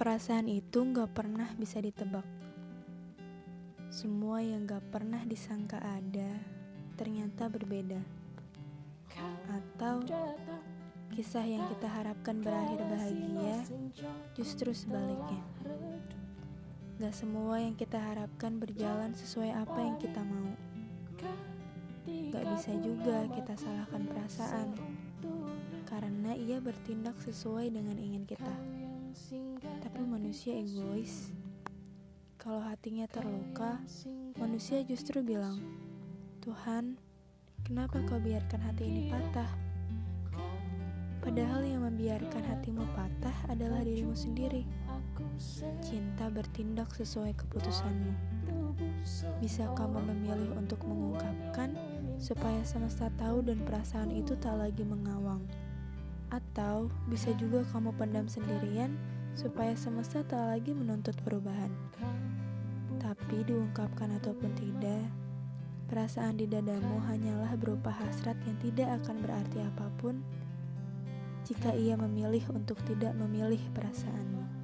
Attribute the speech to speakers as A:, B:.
A: Perasaan itu gak pernah bisa ditebak. Semua yang gak pernah disangka ada, ternyata berbeda. Atau kisah yang kita harapkan berakhir bahagia, justru sebaliknya. Gak semua yang kita harapkan berjalan sesuai apa yang kita mau. Gak bisa juga kita salahkan perasaan, karena ia bertindak sesuai dengan ingin kita. Tapi manusia egois. Kalau hatinya terluka, manusia justru bilang, "Tuhan, kenapa kau biarkan hati ini patah?" Padahal yang membiarkan hatimu patah adalah dirimu sendiri. Cinta bertindak sesuai keputusanmu. Bisa kamu memilih untuk mengungkapkan supaya semesta tahu dan perasaan itu tak lagi mengawang. Atau bisa juga kamu pendam sendirian supaya semesta tak lagi menuntut perubahan. Tapi diungkapkan ataupun tidak, perasaan di dadamu hanyalah berupa hasrat yang tidak akan berarti apa pun jika ia memilih untuk tidak memilih perasaanmu.